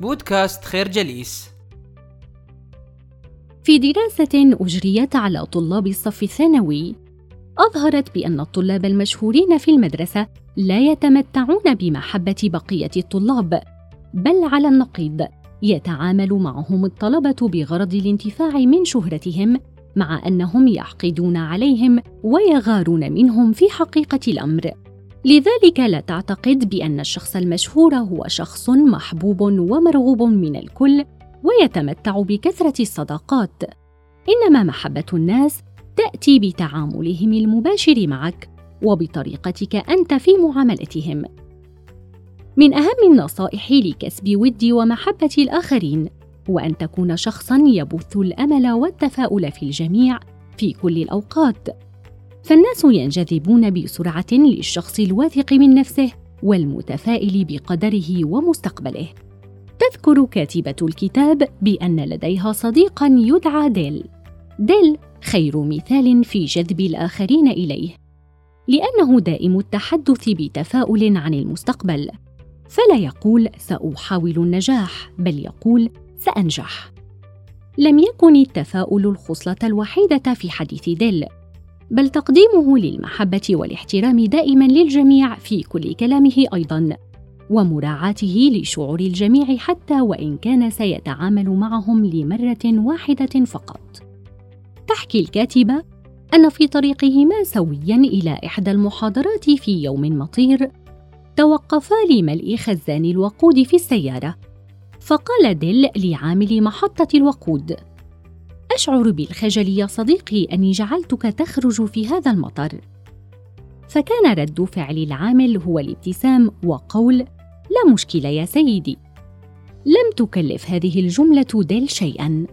بودكاست خير جليس. في دراسة أجريت على طلاب الصف الثانوي أظهرت بأن الطلاب المشهورين في المدرسة لا يتمتعون بمحبة بقية الطلاب بل على النقيض يتعامل معهم الطلبة بغرض الانتفاع من شهرتهم مع أنهم يحقدون عليهم ويغارون منهم في حقيقة الأمر. لذلك لا تعتقد بأن الشخص المشهور هو شخص محبوب ومرغوب من الكل ويتمتع بكثرة الصداقات. إنما محبة الناس تأتي بتعاملهم المباشر معك وبطريقتك أنت في معاملتهم. من أهم النصائح لكسب ود ومحبة الآخرين هو أن تكون شخصًا يبث الأمل والتفاؤل في الجميع في كل الأوقات. فالناس ينجذبون بسرعة للشخص الواثق من نفسه والمتفائل بقدره ومستقبله. تذكر كاتبة الكتاب بأن لديها صديقا يدعى ديل. ديل خير مثال في جذب الآخرين إليه. لأنه دائم التحدث بتفاؤل عن المستقبل. فلا يقول سأحاول النجاح بل يقول سأنجح لم يكن التفاؤل الخصلة الوحيدة في حديث ديل. بل تقديمه للمحبة والاحترام دائما للجميع في كل كلامه أيضا ومراعاته لشعور الجميع حتى وإن كان سيتعامل معهم لمرة واحدة فقط. تحكي الكاتبة أن في طريقهما سويا إلى إحدى المحاضرات في يوم مطير توقفا لملء خزان الوقود في السيارة فقال ديل لعامل محطة الوقود أشعر بالخجل يا صديقي أني جعلتك تخرج في هذا المطر. فكان رد فعل العامل هو الابتسام وقول لا مشكلة يا سيدي. لم تكلف هذه الجملة ديل شيئا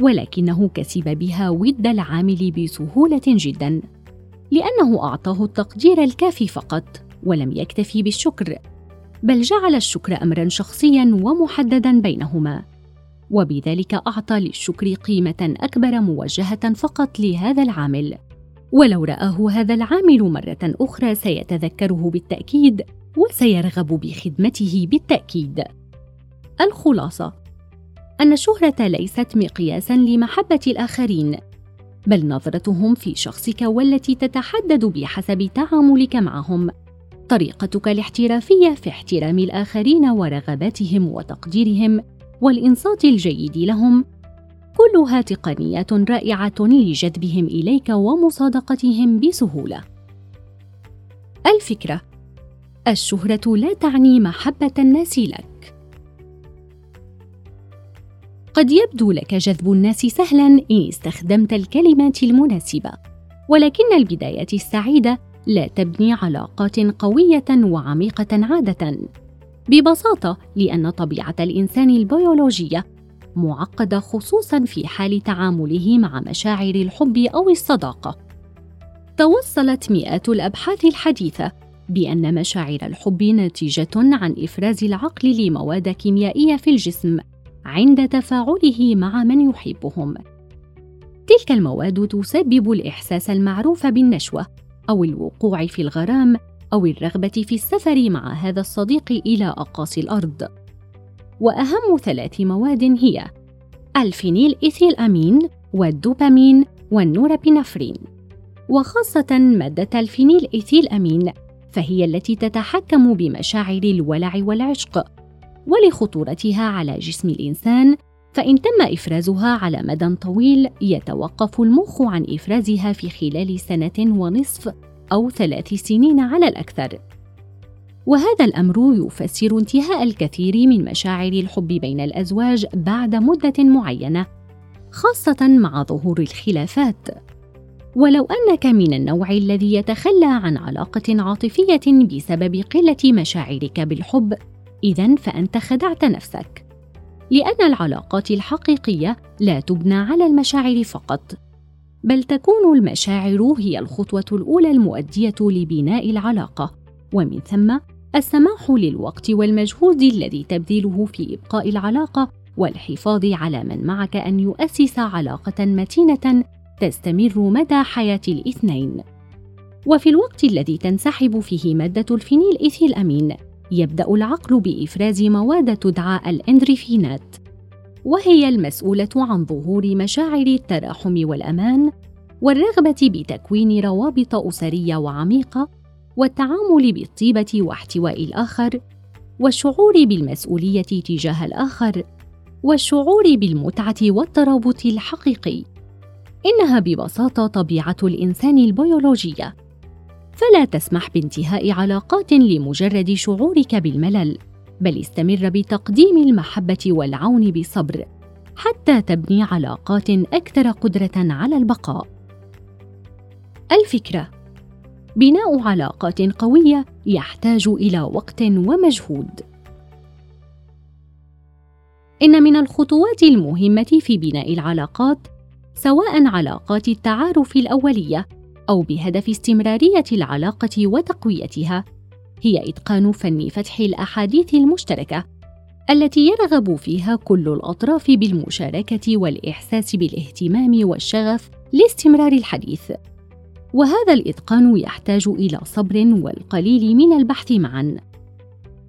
ولكنه كسب بها ود العامل بسهولة جدا لأنه أعطاه التقدير الكافي فقط ولم يكتفي بالشكر بل جعل الشكر امرا شخصيا ومحددا بينهما. وبذلك أعطى للشكر قيمة أكبر موجهة فقط لهذا العامل. ولو رآه هذا العامل مرة أخرى سيتذكره بالتأكيد وسيرغب بخدمته بالتأكيد. الخلاصة أن الشهرة ليست مقياسا لمحبة الآخرين بل نظرتهم في شخصك والتي تتحدد بحسب تعاملك معهم. طريقتك الاحترافية في احترام الآخرين ورغباتهم وتقديرهم والإنصات الجيد لهم. كلها تقنيات رائعة لجذبهم إليك ومصادقتهم بسهولة. الفكرة الشهرة لا تعني محبة الناس لك. قد يبدو لك جذب الناس سهلا إن استخدمت الكلمات المناسبة ولكن البدايات السعيدة لا تبني علاقات قوية وعميقة عادة. ببساطة لأن طبيعة الإنسان البيولوجية معقدة خصوصا في حال تعامله مع مشاعر الحب أو الصداقة. توصلت مئات الأبحاث الحديثة بأن مشاعر الحب نتيجة عن إفراز العقل لمواد كيميائية في الجسم عند تفاعله مع من يحبهم. تلك المواد تسبب الإحساس المعروف بالنشوة أو الوقوع في الغرام أو الرغبة في السفر مع هذا الصديق إلى أقاصي الأرض. وأهم ثلاث مواد هي الفينيل إيثيل أمين والدوبامين والنورابينفرين. وخاصة مادة الفينيل إيثيل أمين فهي التي تتحكم بمشاعر الولع والعشق ولخطورتها على جسم الإنسان فإن تم إفرازها على مدى طويل يتوقف المخ عن إفرازها في خلال سنة ونصف. أو ثلاث سنين على الأكثر. وهذا الأمر يفسر انتهاء الكثير من مشاعر الحب بين الأزواج بعد مدة معينة، خاصة مع ظهور الخلافات. ولو أنك من النوع الذي يتخلى عن علاقة عاطفية بسبب قلة مشاعرك بالحب، إذا فأنت خدعت نفسك. لأن العلاقات الحقيقية لا تبنى على المشاعر فقط بل تكون المشاعر هي الخطوة الأولى المؤدية لبناء العلاقة. ومن ثم السماح للوقت والمجهود الذي تبذله في إبقاء العلاقة والحفاظ على من معك أن يؤسس علاقة متينة تستمر مدى حياة الاثنين. وفي الوقت الذي تنسحب فيه مادة الفينيل إيثيل أمين يبدأ العقل بإفراز مواد تدعى الإندورفينات. وهي المسؤولة عن ظهور مشاعر التراحم والأمان والرغبة بتكوين روابط أسرية وعميقة والتعامل بالطيبة واحتواء الآخر والشعور بالمسؤولية تجاه الآخر والشعور بالمتعة والترابط الحقيقي. إنها ببساطة طبيعة الإنسان البيولوجية. فلا تسمح بانتهاء علاقات لمجرد شعورك بالملل. بل استمر بتقديم المحبة والعون بصبر حتى تبني علاقات أكثر قدرة على البقاء. الفكرة بناء علاقات قوية يحتاج إلى وقت ومجهود. إن من الخطوات المهمة في بناء العلاقات سواء علاقات التعارف الأولية أو بهدف استمرارية العلاقة وتقويتها هي إتقان فن فتح الأحاديث المشتركة التي يرغب فيها كل الأطراف بالمشاركة والإحساس بالاهتمام والشغف لاستمرار الحديث. وهذا الإتقان يحتاج إلى صبر والقليل من البحث معا.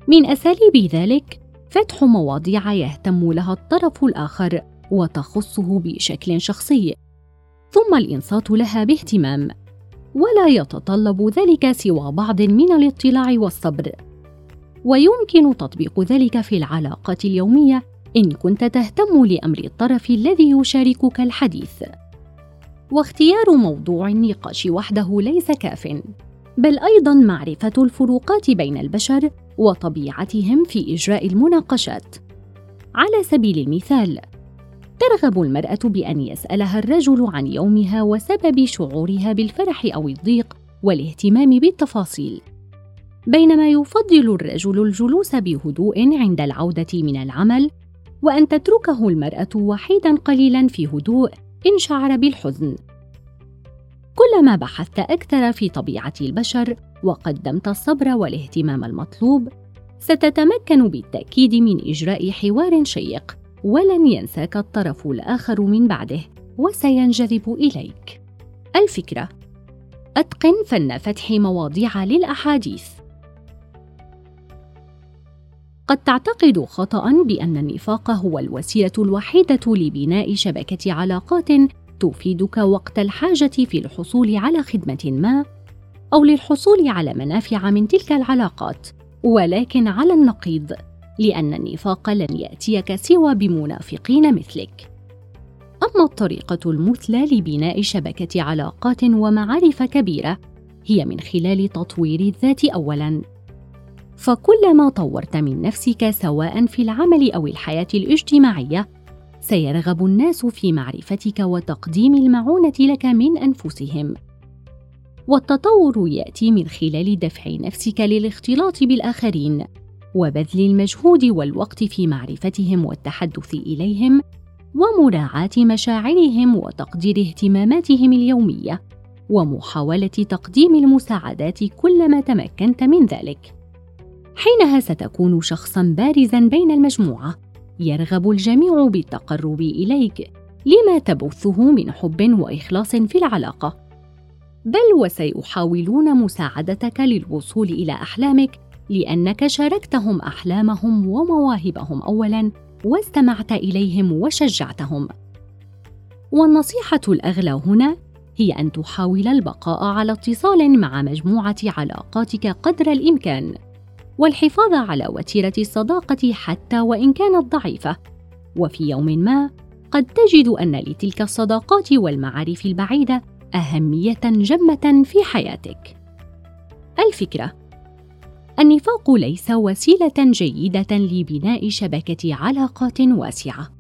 من أساليب ذلك فتح مواضيع يهتم لها الطرف الآخر وتخصه بشكل شخصي ثم الإنصات لها باهتمام. ولا يتطلب ذلك سوى بعض من الاطلاع والصبر. ويمكن تطبيق ذلك في العلاقات اليومية إن كنت تهتم لأمر الطرف الذي يشاركك الحديث. واختيار موضوع النقاش وحده ليس كاف. بل أيضا معرفة الفروقات بين البشر وطبيعتهم في إجراء المناقشات. على سبيل المثال ترغب المرأة بأن يسألها الرجل عن يومها وسبب شعورها بالفرح أو الضيق والاهتمام بالتفاصيل. بينما يفضل الرجل الجلوس بهدوء عند العودة من العمل وأن تتركه المرأة وحيدا قليلا في هدوء إن شعر بالحزن. كلما بحثت أكثر في طبيعة البشر وقدمت الصبر والاهتمام المطلوب ستتمكن بالتأكيد من إجراء حوار شيق. ولن ينساك الطرف الآخر من بعده وسينجذب إليك. الفكرة: أتقن فن فتح مواضيع للأحاديث. قد تعتقد خطأ بأن النفاق هو الوسيلة الوحيدة لبناء شبكة علاقات تفيدك وقت الحاجة في الحصول على خدمة ما أو للحصول على منافع من تلك العلاقات، ولكن على النقيض لأن النفاق لن يأتيك سوى بمنافقين مثلك. أما الطريقة المثلى لبناء شبكة علاقات ومعارف كبيرة هي من خلال تطوير الذات أولاً. فكلما طورت من نفسك سواء في العمل أو الحياة الاجتماعية، سيرغب الناس في معرفتك وتقديم المعونة لك من أنفسهم. والتطور يأتي من خلال دفع نفسك للاختلاط بالآخرين وبذل المجهود والوقت في معرفتهم والتحدث إليهم ومراعاة مشاعرهم وتقدير اهتماماتهم اليومية ومحاولة تقديم المساعدات كلما تمكنت من ذلك. حينها ستكون شخصا بارزا بين المجموعة يرغب الجميع بالتقرب إليك لما تبثه من حب وإخلاص في العلاقة. بل وسيحاولون مساعدتك للوصول إلى أحلامك لأنك شاركتهم أحلامهم ومواهبهم اولا واستمعت إليهم وشجعتهم. والنصيحة الأغلى هنا هي أن تحاول البقاء على اتصال مع مجموعة علاقاتك قدر الإمكان والحفاظ على وتيرة الصداقة حتى وإن كانت ضعيفة. وفي يوم ما قد تجد أن لتلك الصداقات والمعارف البعيدة أهمية جمة في حياتك. الفكرة النفاق ليس وسيلة جيدة لبناء شبكة علاقات واسعة.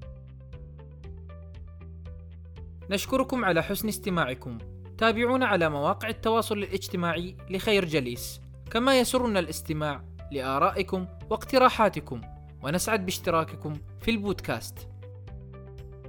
نشكركم على حسن استماعكم. تابعونا على مواقع التواصل الاجتماعي لخير جليس. كما يسرنا الاستماع لآرائكم واقتراحاتكم. ونسعد باشتراككم في البودكاست.